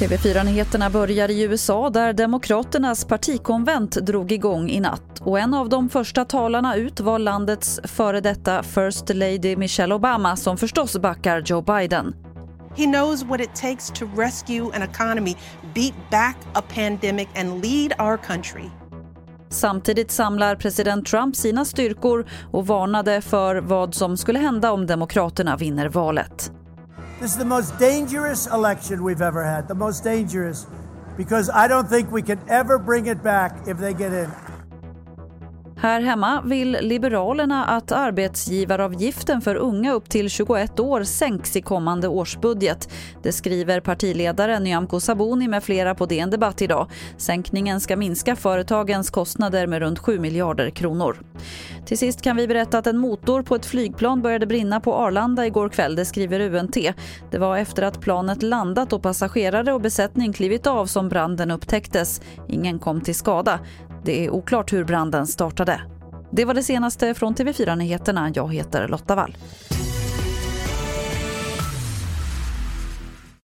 TV4-nyheterna börjar i USA där Demokraternas partikonvent drog igång i natt. Och en av de första talarna ut var landets före detta First Lady Michelle Obama som förstås backar Joe Biden. He knows what it takes to rescue an economy, beat back a pandemic and lead our country. Samtidigt samlar president Trump sina styrkor och varnade för vad som skulle hända om Demokraterna vinner valet. This is the most dangerous election we've ever had, the most dangerous, because I don't think we can ever bring it back if they get in. Här hemma vill Liberalerna att arbetsgivaravgiften för unga upp till 21 år sänks i kommande årsbudget. Det skriver partiledaren Nyamko Sabuni med flera på DN Debatt idag. Sänkningen ska minska företagens kostnader med runt 7 miljarder kronor. Till sist kan vi berätta att en motor på ett flygplan började brinna på Arlanda igår kväll, det skriver UNT. Det var efter att planet landat och passagerare och besättning klivit av som branden upptäcktes. Ingen kom till skada. Det är oklart hur branden startade. Det var det senaste från TV4 Nyheterna. Jag heter Lotta Wall.